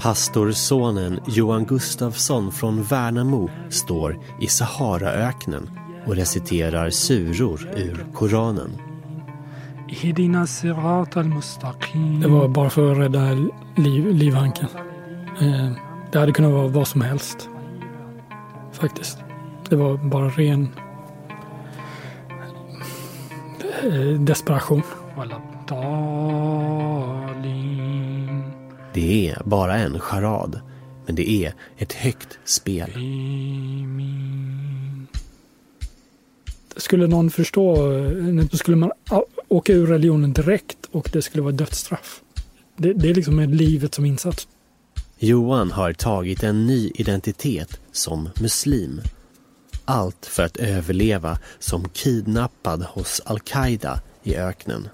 Pastorsonen Johan Gustafsson från Värnamo står i Saharaöknen och reciterar suror ur Koranen. Det var bara för att rädda liv, livhanken. Eh, det hade kunnat vara vad som helst. Faktiskt. Det var bara ren eh, desperation. Det är bara en charad, men det är ett högt spel. Skulle någon förstå, eh, då skulle man åka ur religionen direkt och det skulle vara dödsstraff. Det, det är liksom med livet som insats. Johan har tagit en ny identitet som muslim. Allt för att överleva som kidnappad hos al-Qaida i öknen.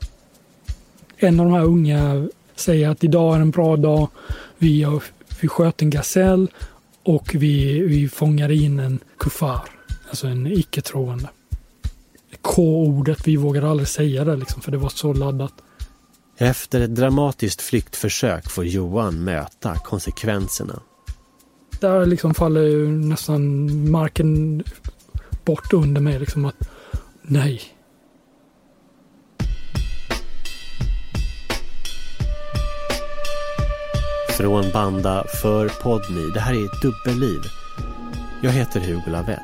En av de här unga säger att idag är en bra dag. Vi, har, vi sköt en gasell och vi, vi fångade in en kuffar, alltså en icke-troende. K-ordet, vi vågade aldrig säga det liksom, för det var så laddat. Efter ett dramatiskt flyktförsök får Johan möta konsekvenserna. Där liksom faller ju nästan marken bort under mig. Liksom att nej, Från Banda för Podmi. Det här är ett dubbelliv. Jag heter Hugo Lavett.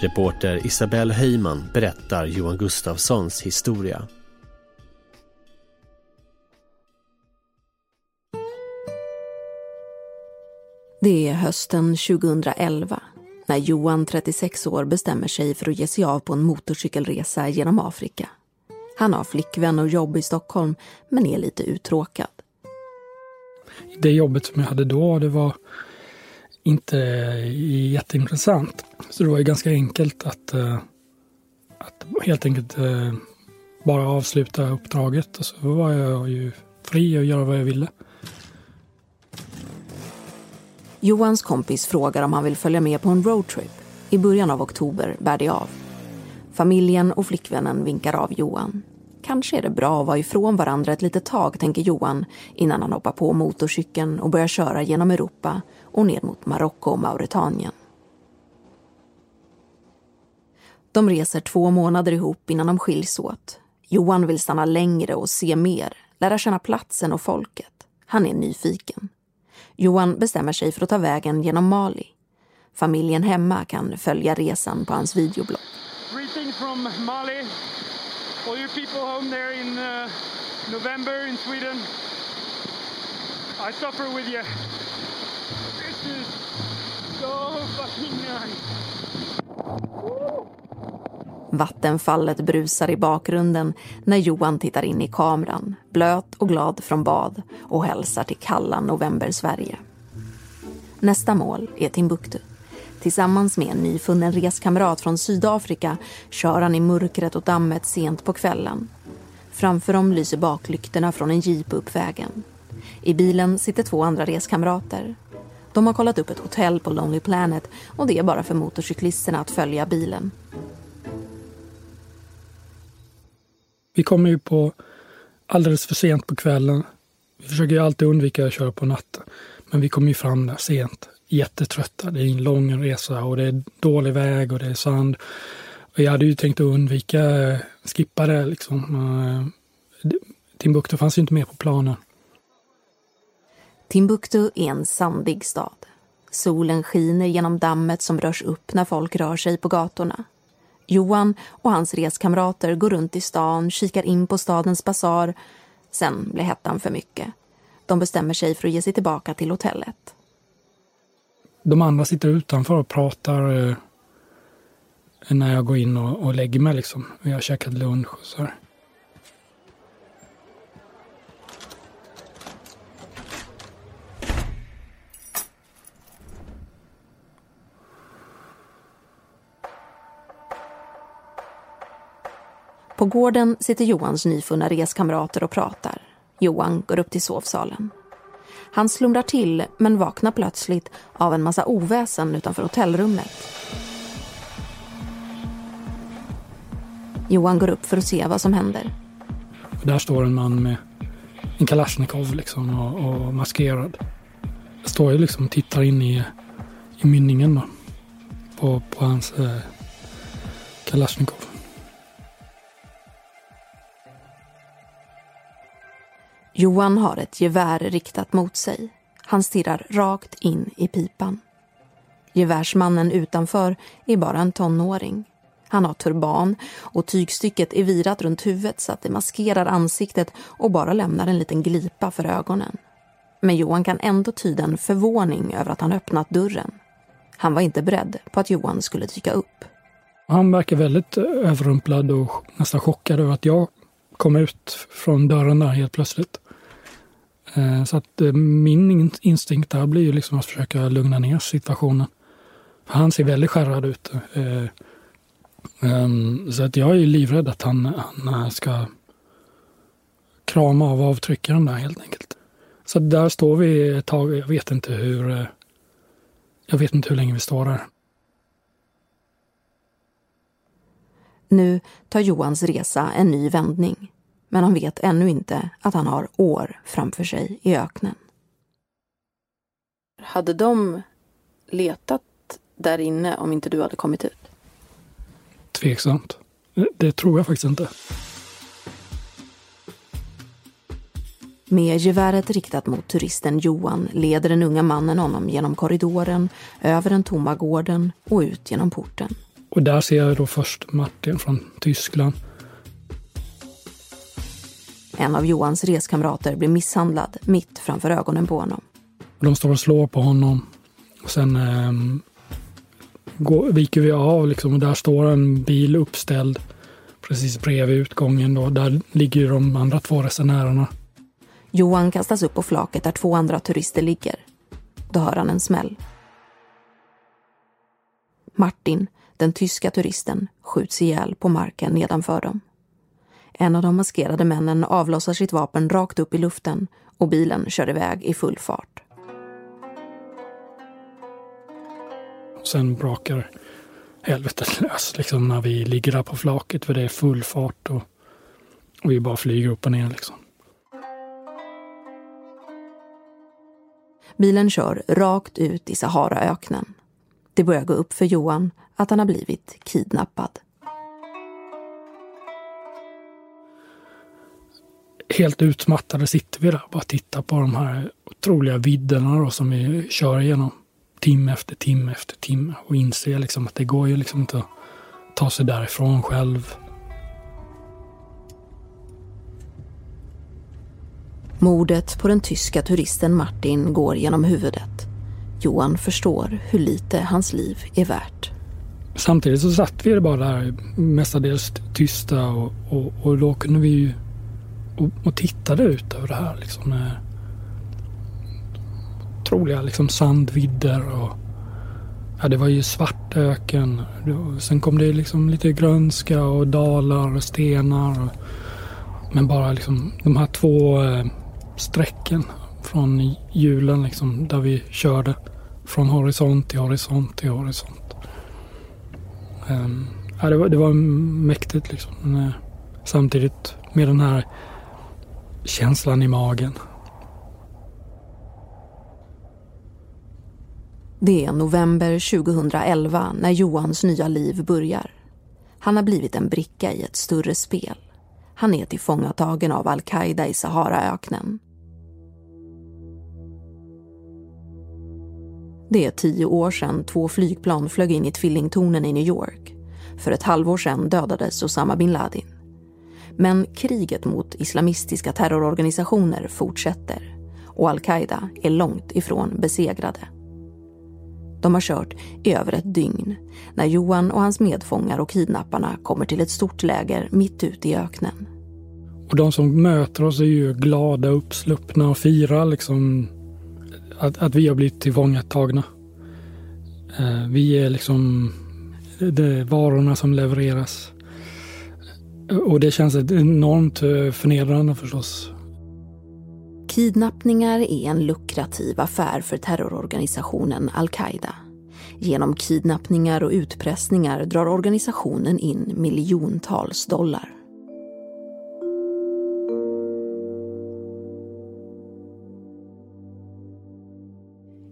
Reporter Isabelle Höjman berättar Johan Gustafssons historia. Det är hösten 2011 när Johan, 36 år, bestämmer sig för att ge sig av på en motorcykelresa genom Afrika. Han har flickvän och jobb i Stockholm, men är lite uttråkad det jobbet som jag hade då, det var inte jätteintressant. Så det var ju ganska enkelt att, eh, att helt enkelt eh, bara avsluta uppdraget och så var jag ju fri att göra vad jag ville. Johans kompis frågar om han vill följa med på en roadtrip. I början av oktober bär det av. Familjen och flickvännen vinkar av Johan. Kanske är det bra att vara ifrån varandra ett litet tag, tänker Johan innan han hoppar på motorcykeln och börjar köra genom Europa och ner mot Marocko och Mauretanien. De reser två månader ihop innan de skiljs åt. Johan vill stanna längre och se mer, lära känna platsen och folket. Han är nyfiken. Johan bestämmer sig för att ta vägen genom Mali. Familjen hemma kan följa resan på hans videoblogg. Greetings from Mali. All you people home there in uh, November in Sweden. I suffer with you. This is so fucking nice. Vattenfallet brusar i bakgrunden när Johan tittar in i kameran, blöt och glad från bad och hälsar till kalla november-Sverige. Nästa mål är Timbuktu. Tillsammans med en nyfunnen reskamrat från Sydafrika kör han i mörkret och dammet sent på kvällen. Framför dem lyser baklyktorna från en jeep upp vägen. I bilen sitter två andra reskamrater. De har kollat upp ett hotell på Lonely Planet och det är bara för motorcyklisterna att följa bilen. Vi kommer ju på alldeles för sent på kvällen. Vi försöker ju alltid undvika att köra på natten. Men vi kommer ju fram där sent, jättetrötta. Det är en lång resa och det är dålig väg och det är sand. Och jag hade ju tänkt att undvika, eh, skippa det liksom. Eh, Timbuktu fanns ju inte med på planen. Timbuktu är en sandig stad. Solen skiner genom dammet som rörs upp när folk rör sig på gatorna. Johan och hans reskamrater går runt i stan, kikar in på stadens basar. Sen blir hettan för mycket. De bestämmer sig för att ge sig tillbaka till hotellet de andra sitter utanför och pratar eh, när jag går in och, och lägger mig liksom. Vi har käkat lunch och så här. På gården sitter Johans nyfunna reskamrater och pratar. Johan går upp till sovsalen. Han slumrar till men vaknar plötsligt av en massa oväsen utanför hotellrummet. Johan går upp för att se vad som händer. Där står en man med en kalasjnikov liksom och, och maskerad. Jag står ju liksom och tittar in i, i mynningen då, på, på hans eh, kalasjnikov. Johan har ett gevär riktat mot sig. Han stirrar rakt in i pipan. Gevärsmannen utanför är bara en tonåring. Han har turban och tygstycket är virat runt huvudet så att det maskerar ansiktet och bara lämnar en liten glipa för ögonen. Men Johan kan ändå tyda en förvåning över att han öppnat dörren. Han var inte beredd på att Johan skulle dyka upp. Han verkar väldigt överrumplad och nästan chockad över att jag kom ut från dörren där helt plötsligt. Eh, så att eh, min instinkt där blir ju liksom att försöka lugna ner situationen. För han ser väldigt skärrad ut. Eh, ehm, så att jag är livrädd att han, han ska krama av avtryckaren där helt enkelt. Så där står vi ett tag. Jag vet inte hur, jag vet inte hur länge vi står där. Nu tar Johans resa en ny vändning men han vet ännu inte att han har år framför sig i öknen. Hade de letat där inne om inte du hade kommit ut? Tveksamt. Det tror jag faktiskt inte. Med geväret riktat mot turisten Johan leder den unga mannen honom genom korridoren, över den tomma gården och ut genom porten. Och där ser jag då först Martin från Tyskland en av Johans reskamrater blir misshandlad mitt framför ögonen på honom. De står och slår på honom. Och sen eh, går, viker vi av liksom, och där står en bil uppställd precis bredvid utgången. Då. Där ligger de andra två resenärerna. Johan kastas upp på flaket där två andra turister ligger. Då hör han en smäll. Martin, den tyska turisten, skjuts ihjäl på marken nedanför dem. En av de maskerade männen avlossar sitt vapen rakt upp i luften och bilen kör iväg i full fart. Sen brakar helvetet lös liksom när vi ligger där på flaket för det är full fart och, och vi bara flyger upp och ner. Liksom. Bilen kör rakt ut i Saharaöknen. Det börjar gå upp för Johan att han har blivit kidnappad. Helt utmattade sitter vi där och bara tittar på de här otroliga vidderna då, som vi kör igenom timme efter timme efter timme och inser liksom att det går ju liksom inte att ta sig därifrån själv. Mordet på den tyska turisten Martin går genom huvudet. Johan förstår hur lite hans liv är värt. Samtidigt så satt vi bara där mestadels tysta och, och, och då kunde vi ju och, och tittade ut över det här. Liksom, med otroliga liksom, sandvidder och ja, det var ju svart öken. Sen kom det liksom lite grönska och dalar och stenar. Och, men bara liksom de här två eh, strecken från hjulen liksom, där vi körde från horisont till horisont till horisont. Um, ja, det, var, det var mäktigt liksom. Men, eh, samtidigt med den här känslan i magen. Det är november 2011 när Johans nya liv börjar. Han har blivit en bricka i ett större spel. Han är tillfångatagen av al-Qaida i Saharaöknen. Det är tio år sedan två flygplan flög in i tvillingtornen i New York. För ett halvår sedan dödades Osama bin Laden. Men kriget mot islamistiska terrororganisationer fortsätter och al-Qaida är långt ifrån besegrade. De har kört i över ett dygn när Johan och hans medfångar och kidnapparna kommer till ett stort läger mitt ute i öknen. Och de som möter oss är ju glada, uppsluppna och firar liksom att, att vi har blivit tillfångatagna. Eh, vi är liksom det är varorna som levereras. Och det känns enormt eh, förnedrande förstås. Kidnappningar är en lukrativ affär för terrororganisationen al-Qaida. Genom kidnappningar och utpressningar drar organisationen in miljontals dollar.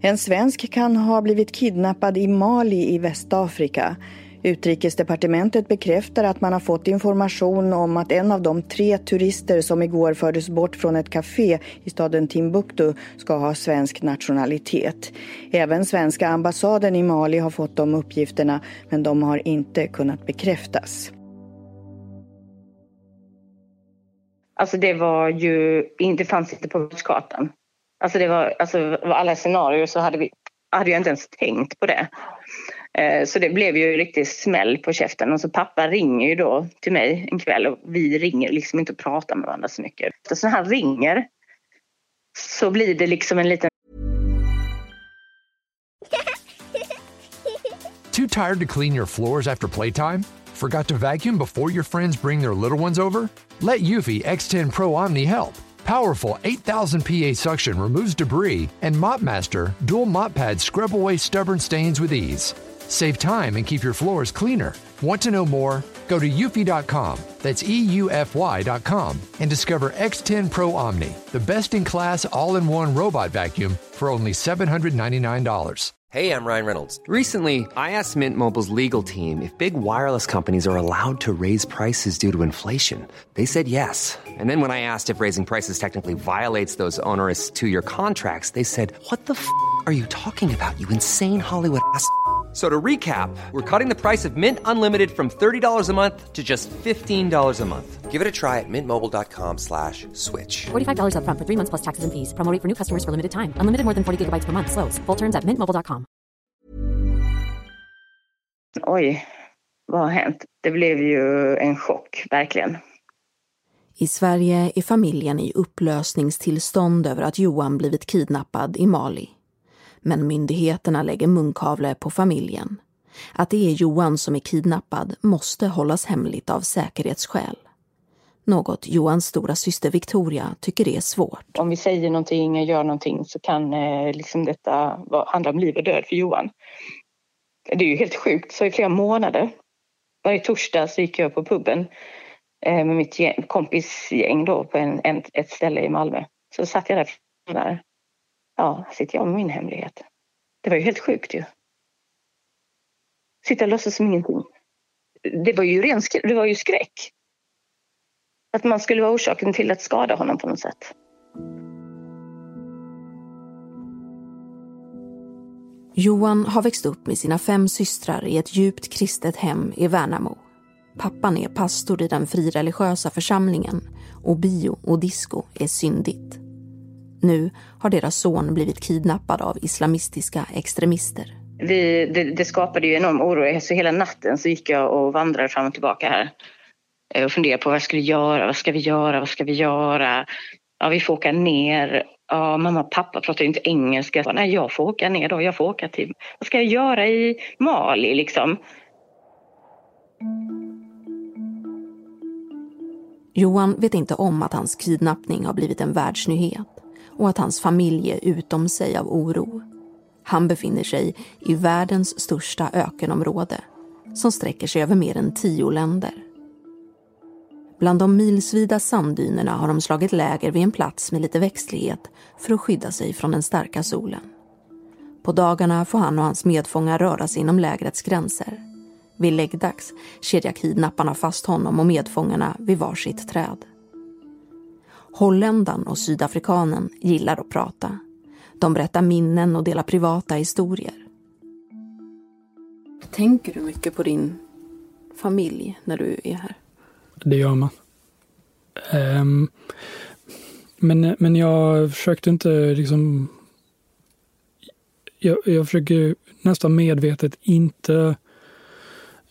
En svensk kan ha blivit kidnappad i Mali i Västafrika. Utrikesdepartementet bekräftar att man har fått information om att en av de tre turister som igår fördes bort från ett café i staden Timbuktu ska ha svensk nationalitet. Även svenska ambassaden i Mali har fått de uppgifterna men de har inte kunnat bekräftas. Alltså det var ju, det fanns inte på världskartan. Alltså det var, alltså alla scenarier så hade vi, hade jag inte ens tänkt på det. Eh, så det blev ju riktigt smäll på käften och så pappa ringer ju då till mig en kväll och vi ringer liksom inte och pratar med varandra så mycket. Så när han ringer så blir det liksom en liten... Too tired to clean your floors after playtime? Forgot to vacuum before your friends bring their little ones over? Let Eufy X10 Pro Omni help. Powerful 8000 PA suction removes debris, and MopMaster dual mop pads scrub away stubborn stains with ease. Save time and keep your floors cleaner. Want to know more? Go to eufy.com, that's EUFY.com, and discover X10 Pro Omni, the best in class all in one robot vacuum for only $799. Hey, I'm Ryan Reynolds. Recently, I asked Mint Mobile's legal team if big wireless companies are allowed to raise prices due to inflation. They said yes. And then when I asked if raising prices technically violates those onerous two year contracts, they said, What the f are you talking about, you insane Hollywood ass? So to recap, we're cutting the price of Mint Unlimited from $30 a month to just $15 a month. Give it a try at mintmobile.com slash switch. $45 up front for three months plus taxes and fees. Promo for new customers for limited time. Unlimited more than 40 gigabytes per month. Slows. Full terms at mintmobile.com. Oj, vad har hänt? Det blev ju en chock, verkligen. I Sverige är familjen i upplösningstillstånd över att Johan blivit kidnappad i Mali. Men myndigheterna lägger munkavle på familjen. Att det är Johan som är kidnappad måste hållas hemligt av säkerhetsskäl. Något Johans stora syster Victoria tycker är svårt. Om vi säger någonting och gör någonting så kan eh, liksom detta handla om liv och död för Johan. Det är ju helt sjukt, så i flera månader. Varje torsdag så gick jag på puben eh, med mitt kompisgäng då på en, en, ett ställe i Malmö. Så satt jag där ja, sitter jag med min hemlighet. Det var ju helt sjukt ju. Sitta och låtsas som ingenting. Det var ju ren det var ju skräck. Att man skulle vara orsaken till att skada honom på något sätt. Johan har växt upp med sina fem systrar i ett djupt kristet hem i Värnamo. Pappan är pastor i den frireligiösa församlingen och bio och disco är syndigt. Nu har deras son blivit kidnappad av islamistiska extremister. Vi, det, det, skapade ju enorm oro. Så hela natten så gick jag och vandrade fram och tillbaka här eh, och funderade på vad ska vi göra, vad ska vi göra, vad ska vi göra? Ja, vi får åka ner. Ja, mamma och pappa pratar ju inte engelska. Nej, jag får åka ner då. Jag får åka till... Vad ska jag göra i Mali liksom? Johan vet inte om att hans kidnappning har blivit en världsnyhet och att hans familj är utom sig av oro. Han befinner sig i världens största ökenområde som sträcker sig över mer än tio länder. Bland de milsvida sanddynerna har de slagit läger vid en plats med lite växtlighet för att skydda sig från den starka solen. På dagarna får han och hans medfångar röra sig inom lägrets gränser. Vid läggdags kedjar kidnapparna fast honom och medfångarna vid varsitt träd. Holländaren och sydafrikanen gillar att prata. De berättar minnen och delar privata historier. Tänker du mycket på din familj när du är här? Det gör man. Um, men, men jag försökte inte liksom... Jag, jag försöker nästan medvetet inte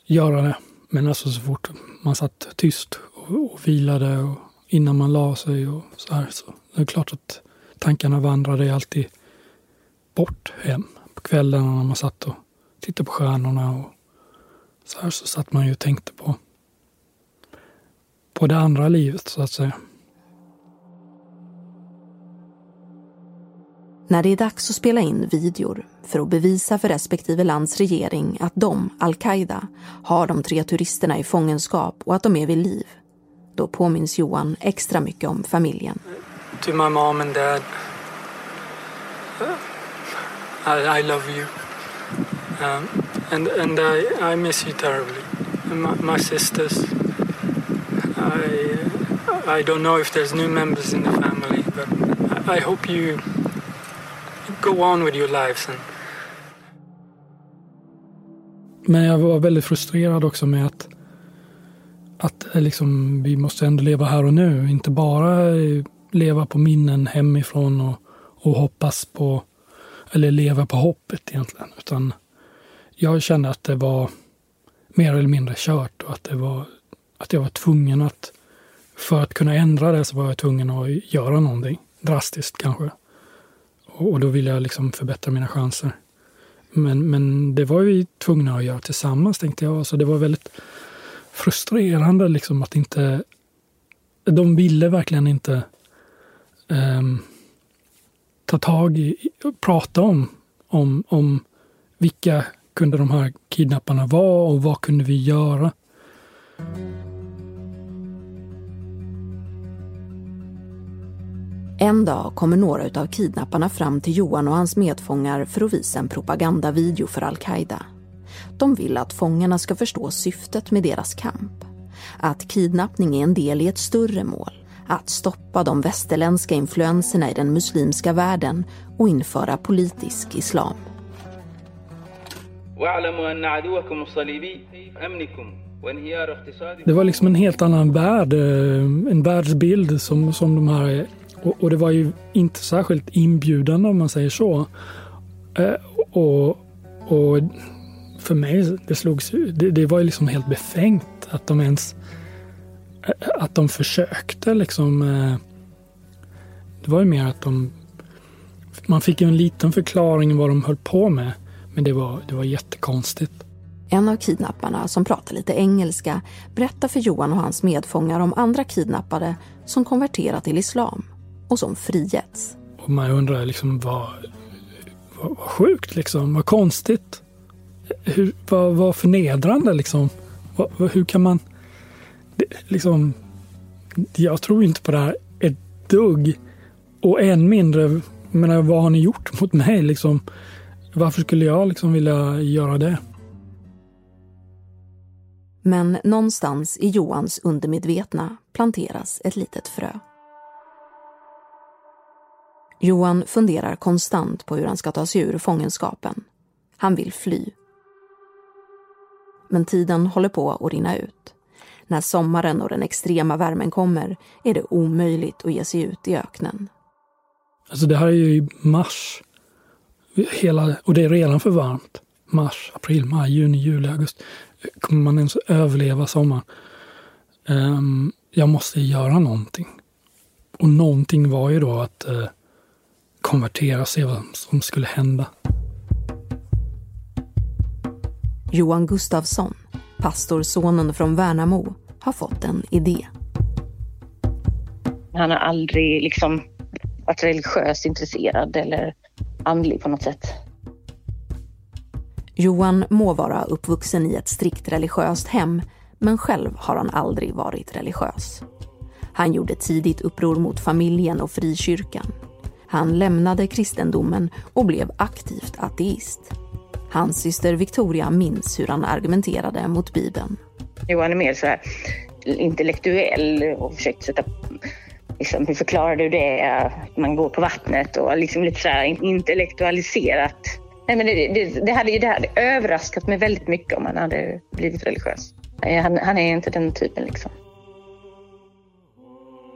göra det. Men alltså så fort man satt tyst och, och vilade och innan man la sig och så här. Så det är klart att tankarna vandrade alltid bort hem. På kvällarna när man satt och tittade på stjärnorna och så här så satt man ju och tänkte på på det andra livet så att säga. När det är dags att spela in videor för att bevisa för respektive lands regering att de, al-Qaida, har de tre turisterna i fångenskap och att de är vid liv, då påminns Johan extra mycket om familjen. To my mom and dad, I, I love you. Um, and and I, I miss you terribly. And my, my sisters, I, I don't know if there's new members in the family, but I, I hope you go on with your lives. And... Men jag var väldigt frustrerad också med att, att eh, liksom, vi måste ändå leva här och nu. Inte bara eh, leva på minnen hemifrån och, och hoppas på, eller leva på hoppet egentligen. Utan jag kände att det var mer eller mindre kört och att, det var, att jag var tvungen att, för att kunna ändra det så var jag tvungen att göra någonting. Drastiskt kanske. Och då ville jag liksom förbättra mina chanser. Men, men det var vi tvungna att göra tillsammans tänkte jag. Så det var väldigt frustrerande liksom att inte... De ville verkligen inte um, ta tag i, prata om, om, om vilka kunde de här kidnapparna vara och vad kunde vi göra. En dag kommer några av kidnapparna fram till Johan och hans medfångar för att visa en propagandavideo för al-Qaida. De vill att fångarna ska förstå syftet med deras kamp. Att kidnappning är en del i ett större mål. Att stoppa de västerländska influenserna i den muslimska världen och införa politisk islam. Det var liksom en helt annan värld, eh, en världsbild som, som de här och, och, det var ju inte särskilt inbjudande om man säger så. Eh, och, och för mig, det slogs det, det var ju liksom helt befängt att de ens eh, att de försökte liksom. Eh, det var ju mer att de man fick ju en liten förklaring vad de höll på med. Men det var, det var jättekonstigt. En av kidnapparna, som pratar lite engelska, berättar för Johan och hans medfångar om andra kidnappade som konverterat till islam och som frigetts. Och man undrar liksom vad, vad, vad sjukt liksom, vad konstigt. Hur, vad, vad förnedrande liksom. Vad, hur kan man... Det, liksom, jag tror inte på det här ett dugg. Och än mindre, menar, vad har ni gjort mot mig liksom? Varför skulle jag liksom vilja göra det? Men någonstans i Johans undermedvetna planteras ett litet frö. Johan funderar konstant på hur han ska ta sig ur fångenskapen. Han vill fly. Men tiden håller på att rinna ut. När sommaren och den extrema värmen kommer är det omöjligt att ge sig ut i öknen. Alltså det här är ju i mars. Hela, och det är redan för varmt. Mars, april, maj, juni, juli, augusti. Kommer man ens överleva sommaren? Um, jag måste göra någonting. Och någonting var ju då att uh, konvertera och se vad som skulle hända. Johan Gustafsson, pastorsonen från Värnamo, har fått en idé. Han har aldrig liksom varit religiöst intresserad eller andlig på något sätt. Johan må vara uppvuxen i ett strikt religiöst hem, men själv har han aldrig varit religiös. Han gjorde tidigt uppror mot familjen och frikyrkan. Han lämnade kristendomen och blev aktivt ateist. Hans syster Victoria minns hur han argumenterade mot Bibeln. Johan är mer så här intellektuell och försökte sätta Liksom, hur förklarar du det? Att man går på vattnet och liksom lite så intellektualiserat. Nej, men det, det, det, hade, det hade överraskat mig väldigt mycket om han hade blivit religiös. Han, han är inte den typen liksom.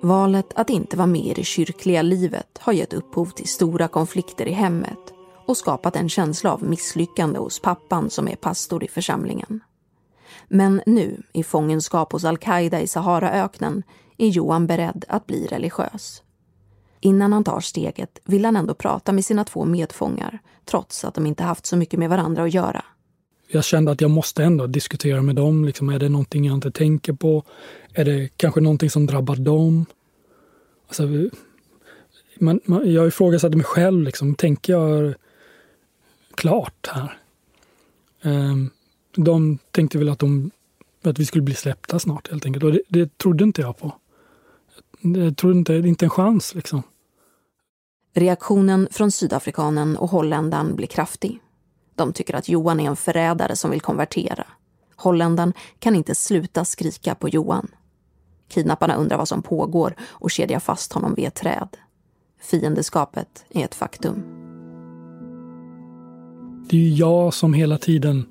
Valet att inte vara med i det kyrkliga livet har gett upphov till stora konflikter i hemmet och skapat en känsla av misslyckande hos pappan som är pastor i församlingen. Men nu, i fångenskap hos al-Qaida i Saharaöknen, är Johan beredd att bli religiös. Innan han tar steget vill han ändå prata med sina två medfångar trots att de inte haft så mycket med varandra att göra. jag kände att jag måste ändå diskutera med dem. Liksom, är det någonting jag inte tänker på? Är det kanske någonting som drabbar dem? Alltså, man, man, jag ifrågasatte mig själv. Liksom, tänker jag klart här? Ehm, de tänkte väl att, de, att vi skulle bli släppta snart helt enkelt. Och det, det trodde inte jag på. Jag trodde inte, inte en chans liksom. Reaktionen från sydafrikanen och holländaren blir kraftig. De tycker att Johan är en förrädare som vill konvertera. Holländaren kan inte sluta skrika på Johan. Kidnapparna undrar vad som pågår och kedjar fast honom vid ett träd. Fiendeskapet är ett faktum. Det är ju jag som hela tiden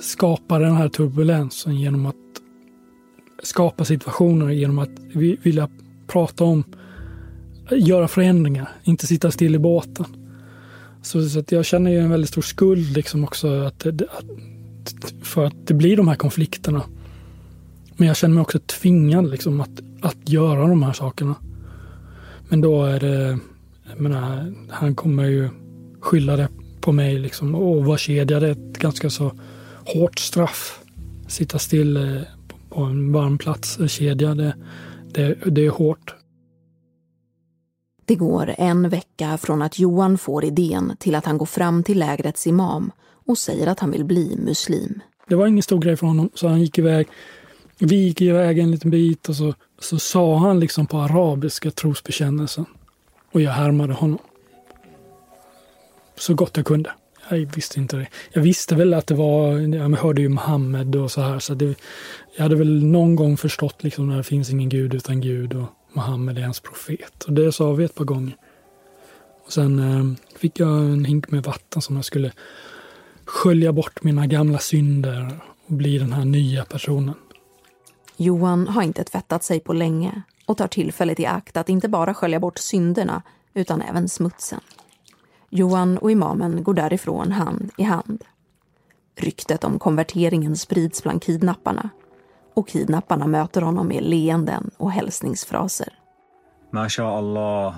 skapar den här turbulensen genom att skapa situationer genom att vilja prata om, göra förändringar, inte sitta still i båten. Så, så att jag känner ju en väldigt stor skuld liksom också att, att, för att det blir de här konflikterna. Men jag känner mig också tvingad liksom att, att göra de här sakerna. Men då är det, jag menar, han kommer ju skylla det på mig liksom och vara kedjad ett ganska så hårt straff. Sitta still eh, på en varm plats, kedja, det, det, det är hårt. Det går en vecka från att Johan får idén till att han går fram till lägrets imam och säger att han vill bli muslim. Det var ingen stor grej för honom, så han gick iväg. Vi gick iväg en liten bit och så, så sa han liksom på arabiska trosbekännelsen. Och jag härmade honom. Så gott jag kunde. Jag visste inte det. Jag visste väl att det var, jag hörde ju Muhammed. och så här. Så det, jag hade väl någon gång förstått liksom när det finns ingen gud utan Gud. Och Muhammed är hans profet. Och det sa vi ett par gånger. Och sen eh, fick jag en hink med vatten som jag skulle skölja bort mina gamla synder och bli den här nya personen. Johan har inte tvättat sig på länge och tar tillfället i akt att inte bara skölja bort synderna utan även smutsen. Johan och imamen går därifrån hand i hand. Ryktet om konverteringen sprids bland kidnapparna och kidnapparna möter honom med leenden och hälsningsfraser. Masha Allah,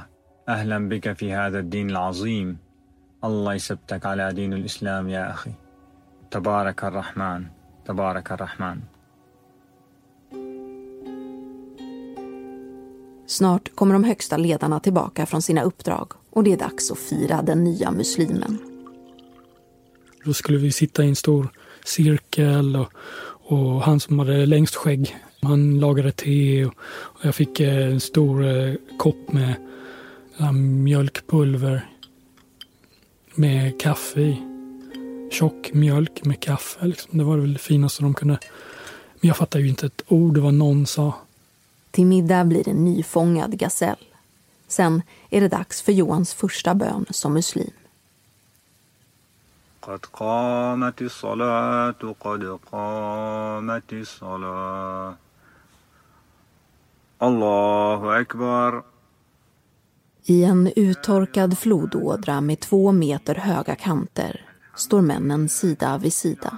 ahlan bika fi hada din al-azim. Allah yasabtak ala din al-islam ya akhi. Tabarak ar-Rahman, tabarak ar-Rahman. Snart kommer de högsta ledarna tillbaka från sina uppdrag och det är dags att fira den nya muslimen. Då skulle vi sitta i en stor cirkel och, och han som hade längst skägg, han lagade te och, och jag fick eh, en stor eh, kopp med mjölkpulver med kaffe i. Tjock mjölk med kaffe. Liksom. Det var väl det finaste de kunde. Men jag fattade ju inte ett ord vad någon sa. Till middag blir det nyfångad gasell. Sen är det dags för Johans första bön som muslim. قد قامت الصلاة قد قامت الصلاة الله أكبر I en uttorkad flodådra med två meter höga kanter står männen sida vid sida.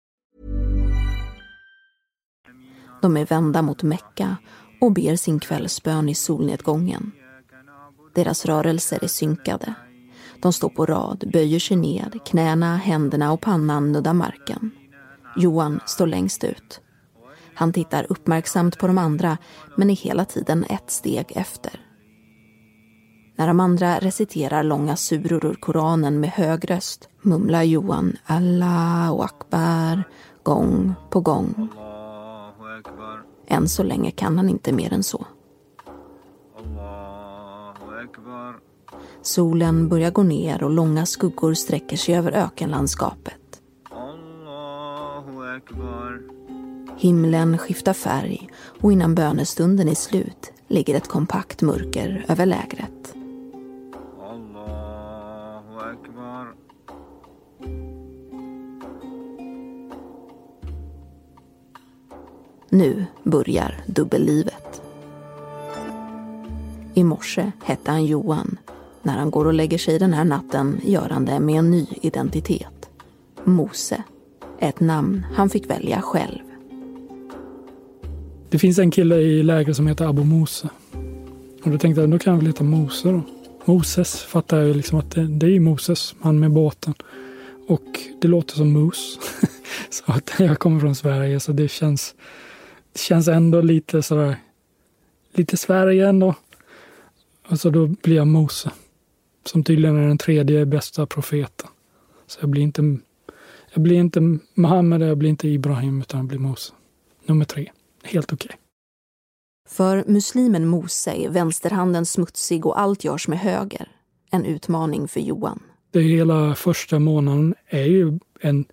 De är vända mot Mecka och ber sin kvällsbön i solnedgången. Deras rörelser är synkade. De står på rad, böjer sig ned, knäna, händerna och pannan nuddar marken. Johan står längst ut. Han tittar uppmärksamt på de andra men är hela tiden ett steg efter. När de andra reciterar långa suror ur Koranen med hög röst mumlar Johan 'Allah' och akbar gång på gång. Än så länge kan han inte mer än så. Solen börjar gå ner och långa skuggor sträcker sig över ökenlandskapet. Himlen skiftar färg och innan bönestunden är slut ligger ett kompakt mörker över lägret. Nu börjar dubbellivet. I morse hette han Johan. När han går och lägger sig den här natten gör han det med en ny identitet. Mose. Ett namn han fick välja själv. Det finns en kille i lägret som heter Abu Mose. Och då tänkte jag, då kan jag väl heta Mose då. Moses fattar jag ju liksom att det, det är Moses, han med båten. Och det låter som mus. så att jag kommer från Sverige så det känns, känns ändå lite sådär, lite Sverige ändå. Och så då blir jag Mose. Som tydligen är den tredje bästa profeten. Så jag blir inte, jag blir inte Muhammed, jag blir inte Ibrahim, utan jag blir Mose. Nummer tre. Helt okej. Okay. För muslimen Mose är vänsterhanden smutsig och allt görs med höger. En utmaning för Johan. Det hela första månaden är ju en,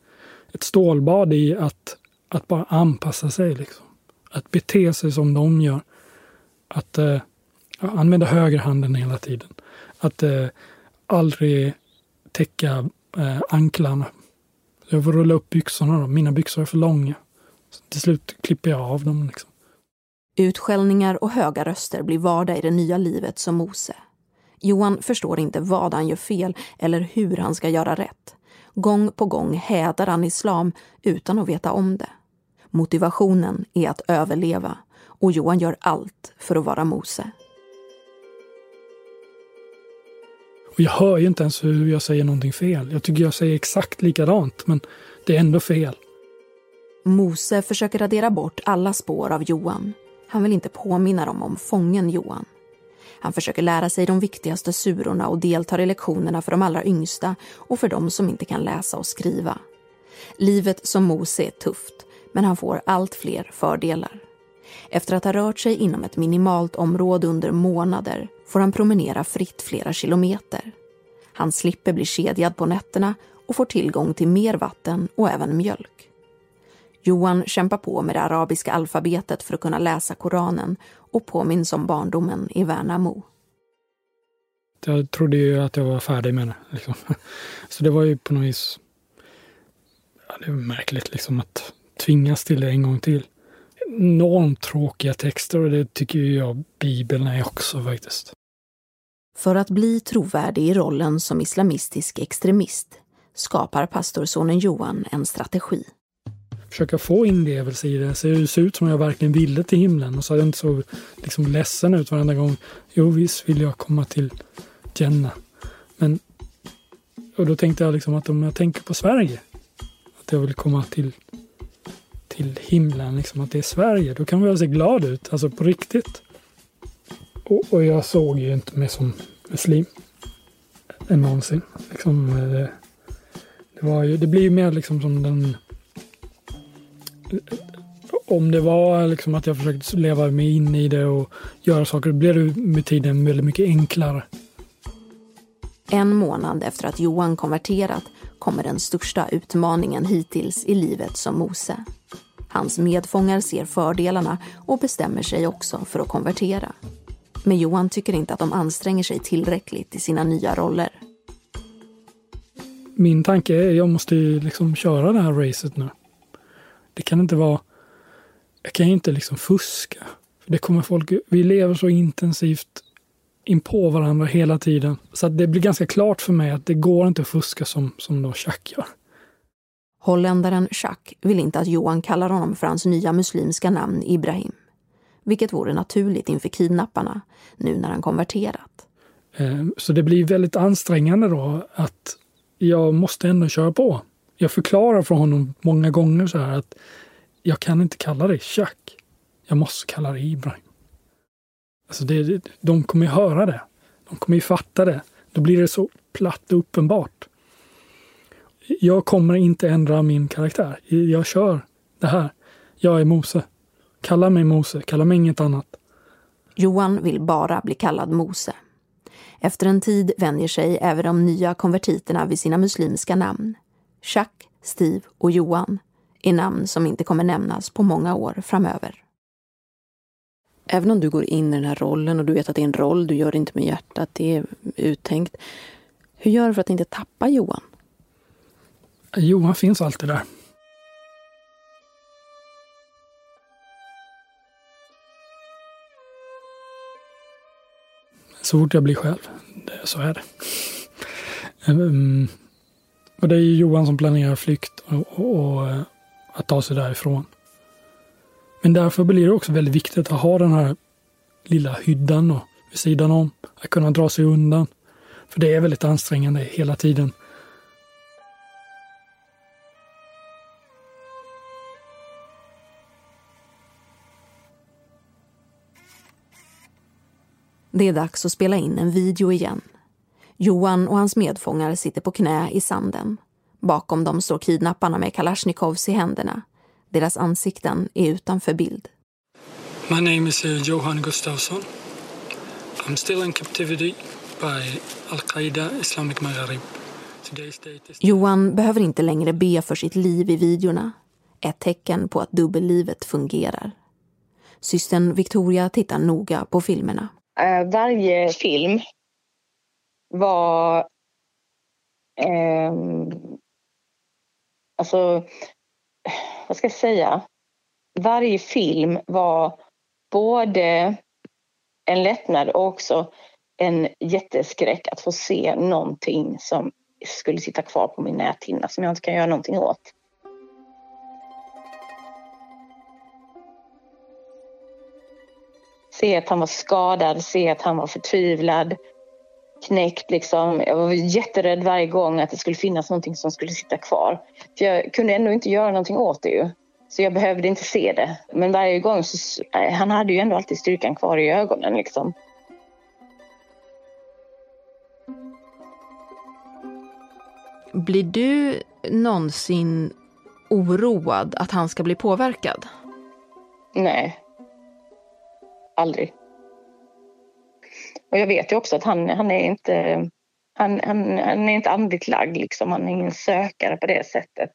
ett stålbad i att, att bara anpassa sig. Liksom. Att bete sig som de gör. Att eh, använda högerhanden hela tiden. Att eh, aldrig täcka eh, anklarna. Jag får rulla upp byxorna. Då. Mina byxor är för långa. Så till slut klipper jag av dem. Liksom. Utskällningar och höga röster blir vardag i det nya livet som Mose. Johan förstår inte vad han gör fel eller hur han ska göra rätt. Gång på gång hädar han islam utan att veta om det. Motivationen är att överleva och Johan gör allt för att vara Mose. Och jag hör ju inte ens hur jag säger någonting fel. Jag tycker jag säger exakt likadant, men det är ändå fel. Mose försöker radera bort alla spår av Johan. Han vill inte påminna dem om fången Johan. Han försöker lära sig de viktigaste surorna och deltar i lektionerna för de allra yngsta och för de som inte kan läsa och skriva. Livet som Mose är tufft, men han får allt fler fördelar. Efter att ha rört sig inom ett minimalt område under månader får han promenera fritt flera kilometer. Han slipper bli kedjad på nätterna och får tillgång till mer vatten och även mjölk. Johan kämpar på med det arabiska alfabetet för att kunna läsa Koranen och påminns om barndomen i Värnamo. Jag trodde ju att jag var färdig med det. Liksom. Så det var ju på något vis ja, det är märkligt liksom att tvingas till det en gång till. Enormt tråkiga texter och det tycker jag Bibeln är också faktiskt. För att bli trovärdig i rollen som islamistisk extremist skapar pastorsonen Johan en strategi försöka få inlevelse i det. Så det ser ut som jag verkligen ville till himlen och så är jag inte så liksom ledsen ut varenda gång. Jo, visst vill jag komma till Jenna. Men, och då tänkte jag liksom att om jag tänker på Sverige, att jag vill komma till, till himlen, liksom att det är Sverige, då kan man väl se glad ut, alltså på riktigt. Och, och jag såg ju inte mig som muslim någonsin. Liksom, det, det, var ju, det blir ju mer liksom som den om det var liksom att jag försökte leva mig in i det och göra saker, blev det med tiden väldigt mycket enklare. En månad efter att Johan konverterat kommer den största utmaningen hittills i livet som Mose. Hans medfångar ser fördelarna och bestämmer sig också för att konvertera. Men Johan tycker inte att de anstränger sig tillräckligt i sina nya roller. Min tanke är att jag måste liksom köra det här racet nu. Det kan inte vara... Jag kan inte liksom fuska. För det kommer folk... Vi lever så intensivt in på varandra hela tiden. Så att det blir ganska klart för mig att det går inte att fuska som, som då Chuck gör. Holländaren Jacques vill inte att Johan kallar honom för hans nya muslimska namn Ibrahim. Vilket vore naturligt inför kidnapparna, nu när han konverterat. Eh, så det blir väldigt ansträngande då att jag måste ändå köra på jag förklarar för honom många gånger så här att jag kan inte kalla dig Chuck. Jag måste kalla dig Ibrahim. Alltså det, de kommer ju höra det. De kommer ju fatta det. Då blir det så platt och uppenbart. Jag kommer inte ändra min karaktär. Jag kör det här. Jag är Mose. Kalla mig Mose, kalla mig inget annat. Johan vill bara bli kallad Mose. Efter en tid vänjer sig även de nya konvertiterna vid sina muslimska namn. Chuck, Steve och Johan är namn som inte kommer nämnas på många år framöver. Även om du går in i den här rollen och du vet att det är en roll, du gör det inte med hjärtat, det är uttänkt. Hur gör du för att inte tappa Johan? Johan finns alltid där. Så fort jag blir själv. Det, så är det. Um, och det är Johan som planerar flykt och, och, och, eh, att ta sig därifrån. Men därför blir det också väldigt viktigt att ha den här lilla hyddan och vid sidan om. Att kunna dra sig undan. För det är väldigt ansträngande hela tiden. Det är dags att spela in en video igen. Johan och hans medfångar sitter på knä i sanden. Bakom dem står kidnapparna med kalasjnikovs i händerna. Deras ansikten är utanför bild. My name is uh, Johan Gustafsson. I'm still in captivity by Al-Qaida Islamic Maghreb. Johan behöver inte längre be för sitt liv i videorna. Ett tecken på att dubbellivet fungerar. Systern Victoria tittar noga på filmerna eh, varje film var... Eh, alltså, vad ska jag säga? Varje film var både en lättnad och också en jätteskräck att få se någonting som skulle sitta kvar på min näthinna som jag inte kan göra någonting åt. Se att han var skadad, se att han var förtvivlad, knäckt liksom. Jag var jätterädd varje gång att det skulle finnas någonting som skulle sitta kvar. För jag kunde ändå inte göra någonting åt det ju. Så jag behövde inte se det. Men varje gång så, han hade ju ändå alltid styrkan kvar i ögonen liksom. Blir du någonsin oroad att han ska bli påverkad? Nej. Aldrig. Och jag vet ju också att han, han är inte han, han, han är inte andligt lagd, liksom. han är ingen sökare på det sättet.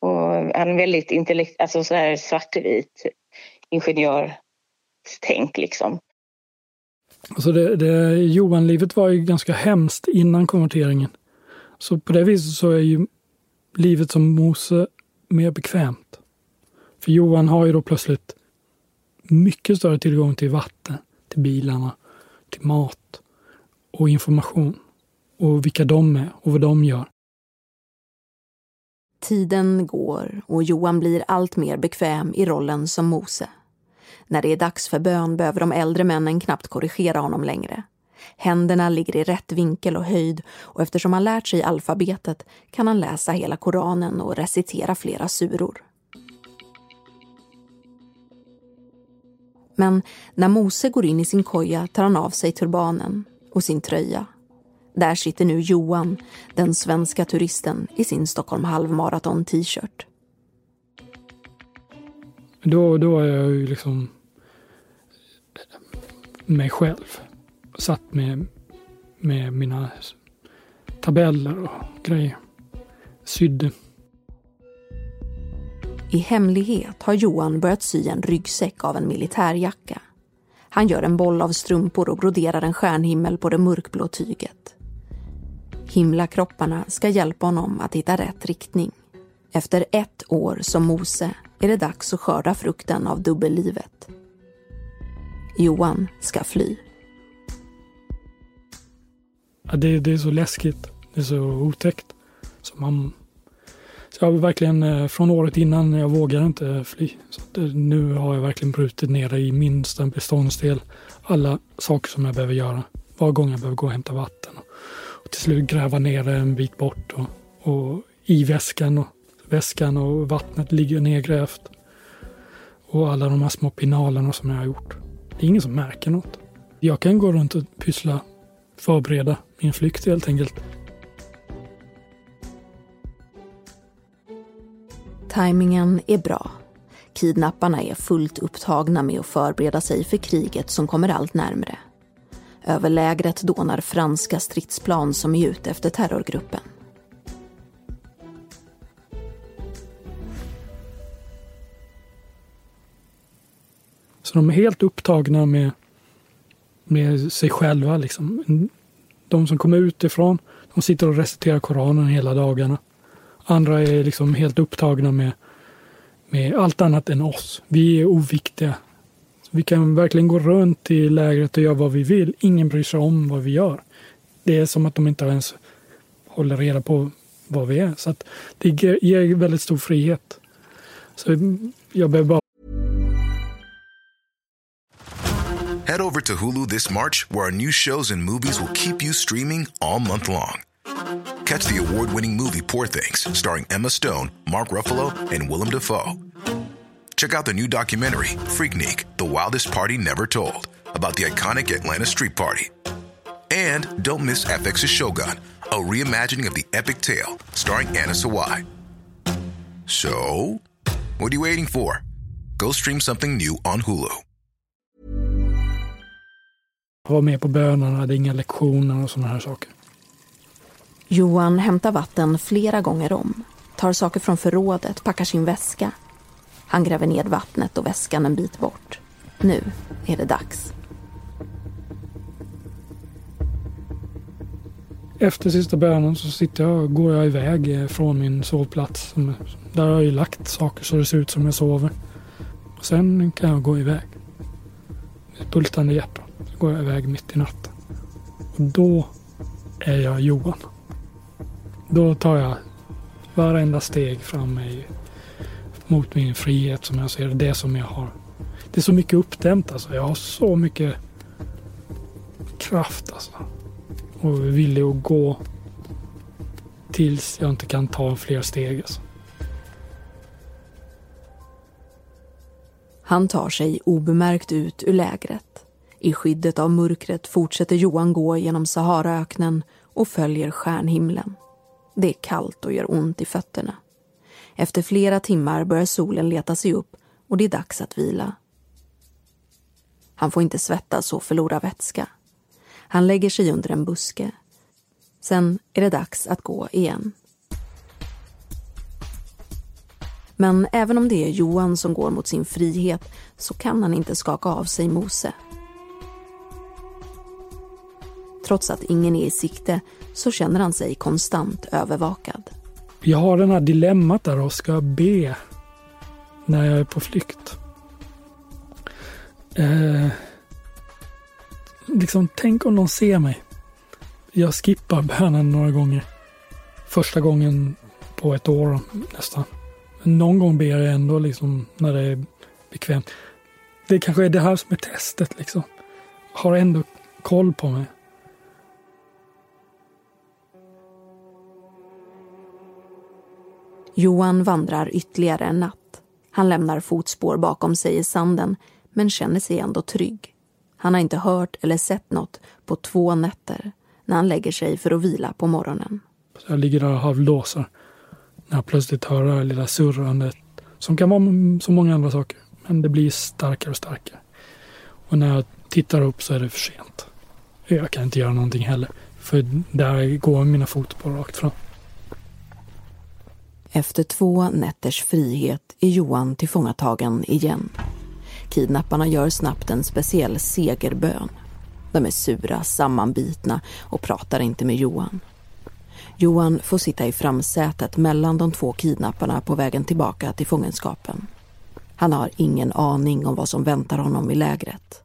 Och han är väldigt intellekt, alltså sådär svartvit ingenjörstänk liksom. Alltså det, det, Johan-livet var ju ganska hemskt innan konverteringen. Så på det viset så är ju livet som Mose mer bekvämt. För Johan har ju då plötsligt mycket större tillgång till vatten, till bilarna, till mat och information. Och vilka de är och vad de gör. Tiden går och Johan blir allt mer bekväm i rollen som Mose. När det är dags för bön behöver de äldre männen knappt korrigera honom längre. Händerna ligger i rätt vinkel och höjd och eftersom han lärt sig alfabetet kan han läsa hela Koranen och recitera flera suror. Men när Mose går in i sin koja tar han av sig turbanen och sin tröja. Där sitter nu Johan, den svenska turisten, i sin Stockholm halvmaraton t-shirt. Då, då är jag ju liksom mig själv. Satt med, med mina tabeller och grejer. Sydde. I hemlighet har Johan börjat sy en ryggsäck av en militärjacka. Han gör en boll av strumpor och broderar en stjärnhimmel på det mörkblå tyget. Himlakropparna ska hjälpa honom att hitta rätt riktning. Efter ett år som Mose är det dags att skörda frukten av dubbellivet. Johan ska fly. Ja, det, det är så läskigt. Det är så otäckt. Så man, så jag har verkligen, eh, från året innan, jag vågar inte fly. Så eh, nu har jag verkligen brutit ner det i minsta beståndsdel. Alla saker som jag behöver göra. Var gång jag behöver gå och hämta vatten. Och, och till slut gräva ner det en bit bort. Och, och i väskan och, väskan och vattnet ligger nedgrävt. Och alla de här små pinalerna som jag har gjort. Det är ingen som märker något. Jag kan gå runt och pyssla förbereda min flykt helt enkelt. Timingen är bra. Kidnapparna är fullt upptagna med att förbereda sig för kriget som kommer allt närmre. Över lägret dånar franska stridsplan som är ute efter terrorgruppen. Så de är helt upptagna med, med sig själva. Liksom. De som kommer utifrån, de sitter och reciterar Koranen hela dagarna. Andra är liksom helt upptagna med, med allt annat än oss. Vi är oviktiga. Vi kan verkligen gå runt i lägret och göra vad vi vill. Ingen bryr sig om vad vi gör. Det är som att de inte ens håller reda på vad vi är. Så att det ger väldigt stor frihet. Så jag behöver bara Head over to Hulu this March, where our new shows and movies will keep you streaming all month long. Catch the award winning movie Poor Things, starring Emma Stone, Mark Ruffalo, and Willem Dafoe. Check out the new documentary, Freaknik The Wildest Party Never Told, about the iconic Atlanta Street Party. And don't miss FX's Shogun, a reimagining of the epic tale, starring Anna Sawai. So, what are you waiting for? Go stream something new on Hulu. var med på bönerna, hade inga lektioner och sådana här saker. Johan hämtar vatten flera gånger om, tar saker från förrådet, packar sin väska. Han gräver ned vattnet och väskan en bit bort. Nu är det dags. Efter sista bönen så sitter jag, går jag iväg från min sovplats. Där har jag ju lagt saker så det ser ut som jag sover. Sen kan jag gå iväg. Ett bultande hjärta Så går jag iväg mitt i natten. Och då är jag Johan. Då tar jag varenda steg fram mig mot min frihet som jag ser det. Det som jag har. Det är så mycket uppdämt alltså. Jag har så mycket kraft alltså. Och är villig att gå tills jag inte kan ta fler steg alltså. Han tar sig obemärkt ut ur lägret i skyddet av mörkret fortsätter Johan gå genom Saharaöknen och följer stjärnhimlen. Det är kallt och gör ont i fötterna. Efter flera timmar börjar solen leta sig upp och det är dags att vila. Han får inte svettas och förlora vätska. Han lägger sig under en buske. Sen är det dags att gå igen. Men även om det är Johan som går mot sin frihet så kan han inte skaka av sig Mose. Trots att ingen är i sikte så känner han sig konstant övervakad. Jag har den här dilemmat där och ska be när jag är på flykt. Eh, liksom, tänk om de ser mig. Jag skippar bönen några gånger. Första gången på ett år nästan. Men någon gång ber jag ändå liksom när det är bekvämt. Det kanske är det här som är testet liksom. Har ändå koll på mig. Johan vandrar ytterligare en natt. Han lämnar fotspår bakom sig i sanden men känner sig ändå trygg. Han har inte hört eller sett något på två nätter när han lägger sig för att vila på morgonen. Jag ligger där och halvdåsar när jag plötsligt hör det här lilla surrandet som kan vara så många andra saker. Men det blir starkare och starkare. Och när jag tittar upp så är det för sent. Jag kan inte göra någonting heller. För där går mina fotspår rakt fram. Efter två nätters frihet är Johan tillfångatagen igen. Kidnapparna gör snabbt en speciell segerbön. De är sura, sammanbitna och pratar inte med Johan. Johan får sitta i framsätet mellan de två kidnapparna på vägen tillbaka till fångenskapen. Han har ingen aning om vad som väntar honom i lägret.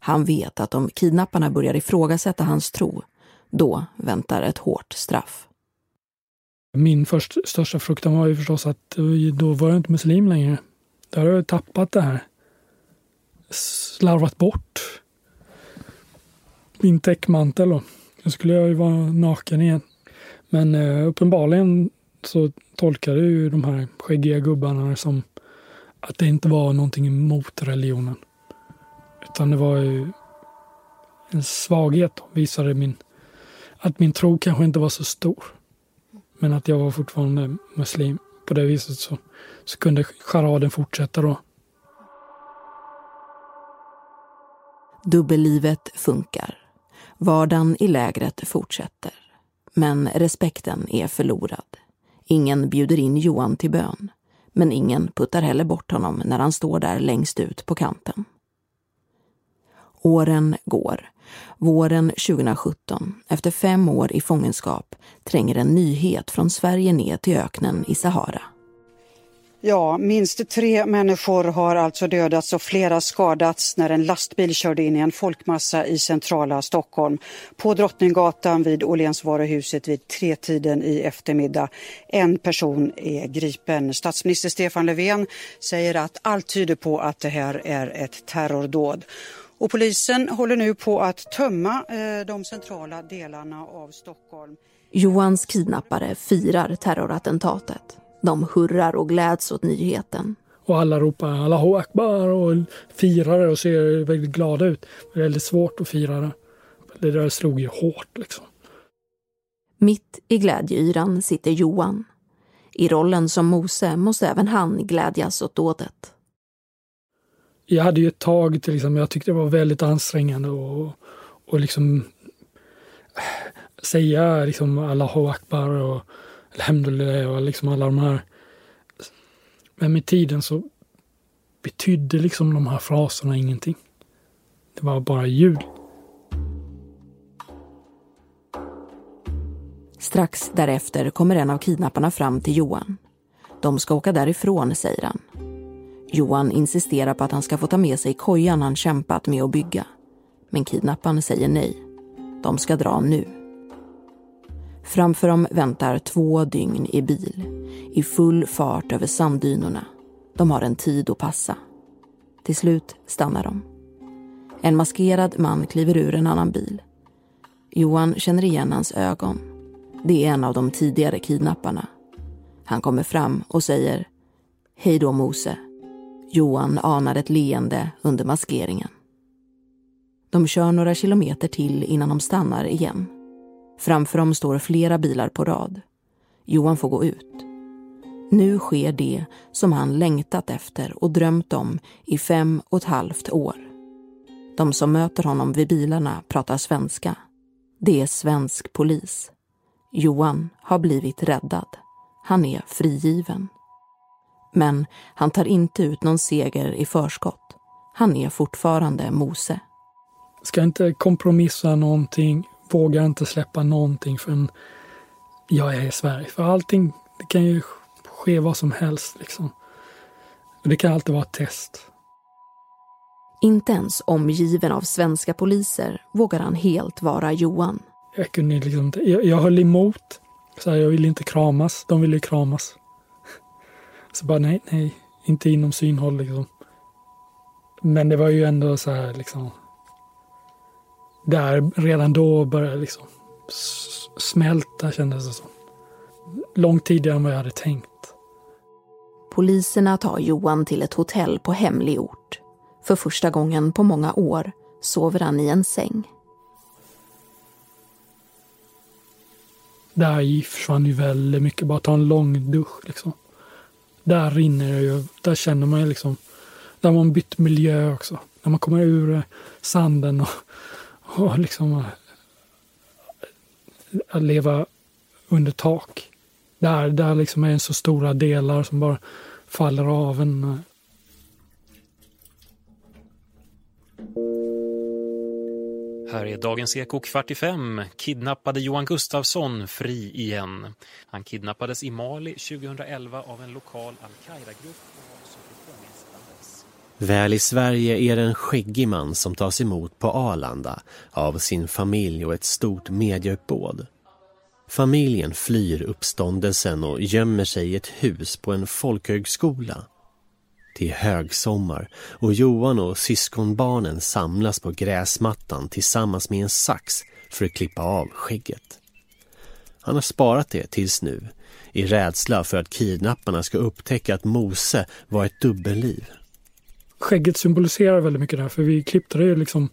Han vet att om kidnapparna börjar ifrågasätta hans tro, då väntar ett hårt straff. Min först, största fruktan var ju förstås att eh, då var jag inte muslim längre. Där har jag tappat det här. Slarvat bort min täckmantel. Då. Nu skulle jag ju vara naken igen. Men eh, uppenbarligen så tolkade ju de här skäggiga gubbarna som att det inte var någonting emot religionen. Utan det var ju en svaghet. Visade min, att min tro kanske inte var så stor. Men att jag var fortfarande muslim. På det viset så, så kunde charaden fortsätta då. Dubbellivet funkar. Vardagen i lägret fortsätter. Men respekten är förlorad. Ingen bjuder in Johan till bön. Men ingen puttar heller bort honom när han står där längst ut på kanten. Åren går. Våren 2017, efter fem år i fångenskap, tränger en nyhet från Sverige ner till öknen i Sahara. Ja, minst tre människor har alltså dödats och flera skadats när en lastbil körde in i en folkmassa i centrala Stockholm. På Drottninggatan vid Åhlénsvaruhuset vid tretiden i eftermiddag. En person är gripen. Statsminister Stefan Löfven säger att allt tyder på att det här är ett terrordåd. Och polisen håller nu på att tömma eh, de centrala delarna av Stockholm. Johans kidnappare firar terrorattentatet. De hurrar och gläds åt nyheten. Och alla ropar Allahu Akbar och firar och ser väldigt glada ut. Det är väldigt svårt att fira det. Det där slog ju hårt liksom. Mitt i glädjeyran sitter Johan. I rollen som Mose måste även han glädjas åt dådet. Jag hade ju ett tag till liksom, jag tyckte det var väldigt ansträngande och, och liksom äh, säga liksom Allahu Akbar och Alhamdulillah och liksom alla de här. Men med tiden så betydde liksom de här fraserna ingenting. Det var bara ljud. Strax därefter kommer en av kidnapparna fram till Johan. De ska åka därifrån, säger han. Johan insisterar på att han ska få ta med sig kojan han kämpat med att bygga. Men kidnapparen säger nej. De ska dra nu. Framför dem väntar två dygn i bil, i full fart över sanddynerna. De har en tid att passa. Till slut stannar de. En maskerad man kliver ur en annan bil. Johan känner igen hans ögon. Det är en av de tidigare kidnapparna. Han kommer fram och säger Hej då Mose. Johan anar ett leende under maskeringen. De kör några kilometer till innan de stannar igen. Framför dem står flera bilar på rad. Johan får gå ut. Nu sker det som han längtat efter och drömt om i fem och ett halvt år. De som möter honom vid bilarna pratar svenska. Det är svensk polis. Johan har blivit räddad. Han är frigiven. Men han tar inte ut någon seger i förskott. Han är fortfarande Mose. Ska inte kompromissa någonting, vågar inte släppa någonting förrän jag är i Sverige. För allting, det kan ju ske vad som helst liksom. Det kan alltid vara ett test. Inte ens omgiven av svenska poliser vågar han helt vara Johan. Jag kunde liksom inte, jag, jag höll emot. Så här, jag ville inte kramas, de ville kramas. Så bara nej, nej, inte inom synhåll liksom. Men det var ju ändå så här liksom. Där redan då började liksom smälta kändes det som. Långt tidigare än vad jag hade tänkt. Poliserna tar Johan till ett hotell på hemlig ort. För första gången på många år sover han i en säng. Där försvann ju väldigt mycket. Bara ta en lång dusch liksom. Där rinner det ju. Där känner man ju liksom. Där har man bytt miljö också. När man kommer ur eh, sanden och, och liksom eh, att leva under tak. Där, där liksom är det så stora delar som bara faller av en. Eh. Här är Dagens Eko kvart i fem. Kidnappade Johan Gustafsson fri igen. Han kidnappades i Mali 2011 av en lokal al-Qaida-grupp. Väl i Sverige är det en skäggig man som tas emot på Arlanda av sin familj och ett stort mediauppbåd. Familjen flyr uppståndelsen och gömmer sig i ett hus på en folkhögskola. Det är högsommar och Johan och syskonbarnen samlas på gräsmattan tillsammans med en sax för att klippa av skägget. Han har sparat det tills nu, i rädsla för att kidnapparna ska upptäcka att Mose var ett dubbelliv. Skägget symboliserar väldigt mycket det här, för vi klippte det ju liksom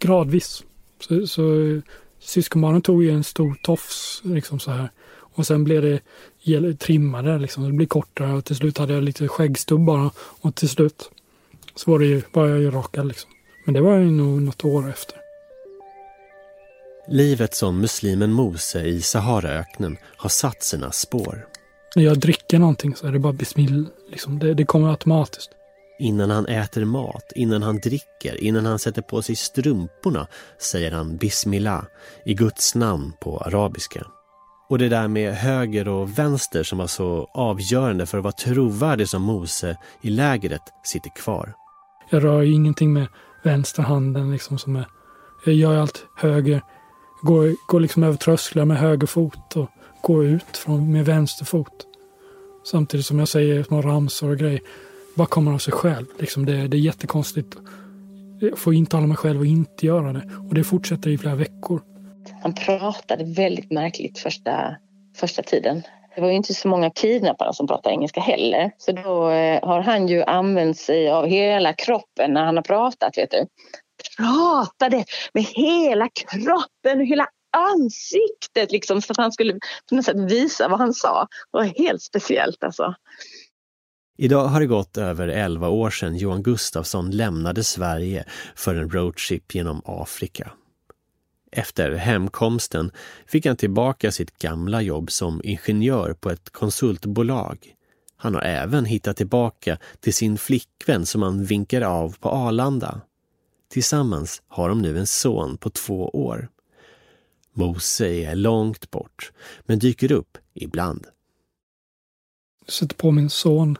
gradvis. Så, så eh, syskonbarnen tog ju en stor tofs liksom så här. Och sen blev det trimmade liksom. Det blev kortare och till slut hade jag lite skäggstubb bara. Och till slut så var, det ju, var jag ju rakad liksom. Men det var ju nog något år efter. Livet som muslimen Mose i Saharaöknen har satt sina spår. När jag dricker någonting så är det bara bismill. Liksom. Det, det kommer automatiskt. Innan han äter mat, innan han dricker, innan han sätter på sig strumporna säger han Bismillah i Guds namn på arabiska. Och det där med höger och vänster som var så avgörande för att vara trovärdig som Mose i lägret sitter kvar. Jag rör ju ingenting med vänsterhanden liksom som är... Jag gör allt höger. Går, går liksom över trösklar med höger fot och går ut från, med vänster fot. Samtidigt som jag säger små ramsor och grejer. Bara kommer av sig själv. Liksom det, det är jättekonstigt. Jag får intala mig själv att inte göra det. Och det fortsätter i flera veckor. Han pratade väldigt märkligt första, första tiden. Det var ju inte så många kidnappare som pratade engelska heller. Så då eh, har han ju använt sig av hela kroppen när han har pratat. Vet du. Pratade med hela kroppen och hela ansiktet liksom, så att han skulle på något sätt visa vad han sa. Det var helt speciellt alltså. Idag har det gått över 11 år sedan Johan Gustafsson lämnade Sverige för en roadtrip genom Afrika. Efter hemkomsten fick han tillbaka sitt gamla jobb som ingenjör på ett konsultbolag. Han har även hittat tillbaka till sin flickvän som han vinkar av på Arlanda. Tillsammans har de nu en son på två år. Mose är långt bort, men dyker upp ibland. Jag sätter på min son,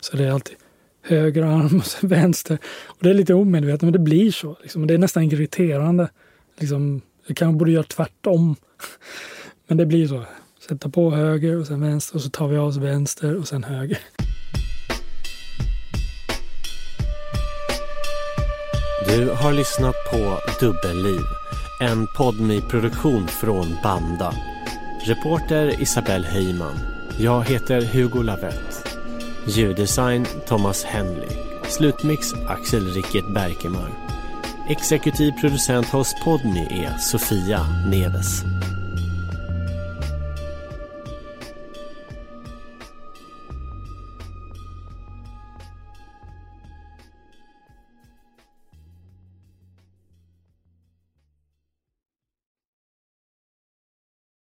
så det är alltid höger arm och sen vänster. Och det är lite omedvetet, men det blir så. Liksom. Det är nästan irriterande. Liksom, jag kanske borde göra tvärtom. Men det blir så. Sätta på höger och sen vänster och så tar vi av oss vänster och sen höger. Du har lyssnat på Dubbelliv, en podmi-produktion från Banda. Reporter Isabelle Heyman. Jag heter Hugo Lavett. Ljuddesign Thomas Henley. Slutmix Axel Rickert Berkemar. Exekutiv producent hos Podmi är Sofia Neves.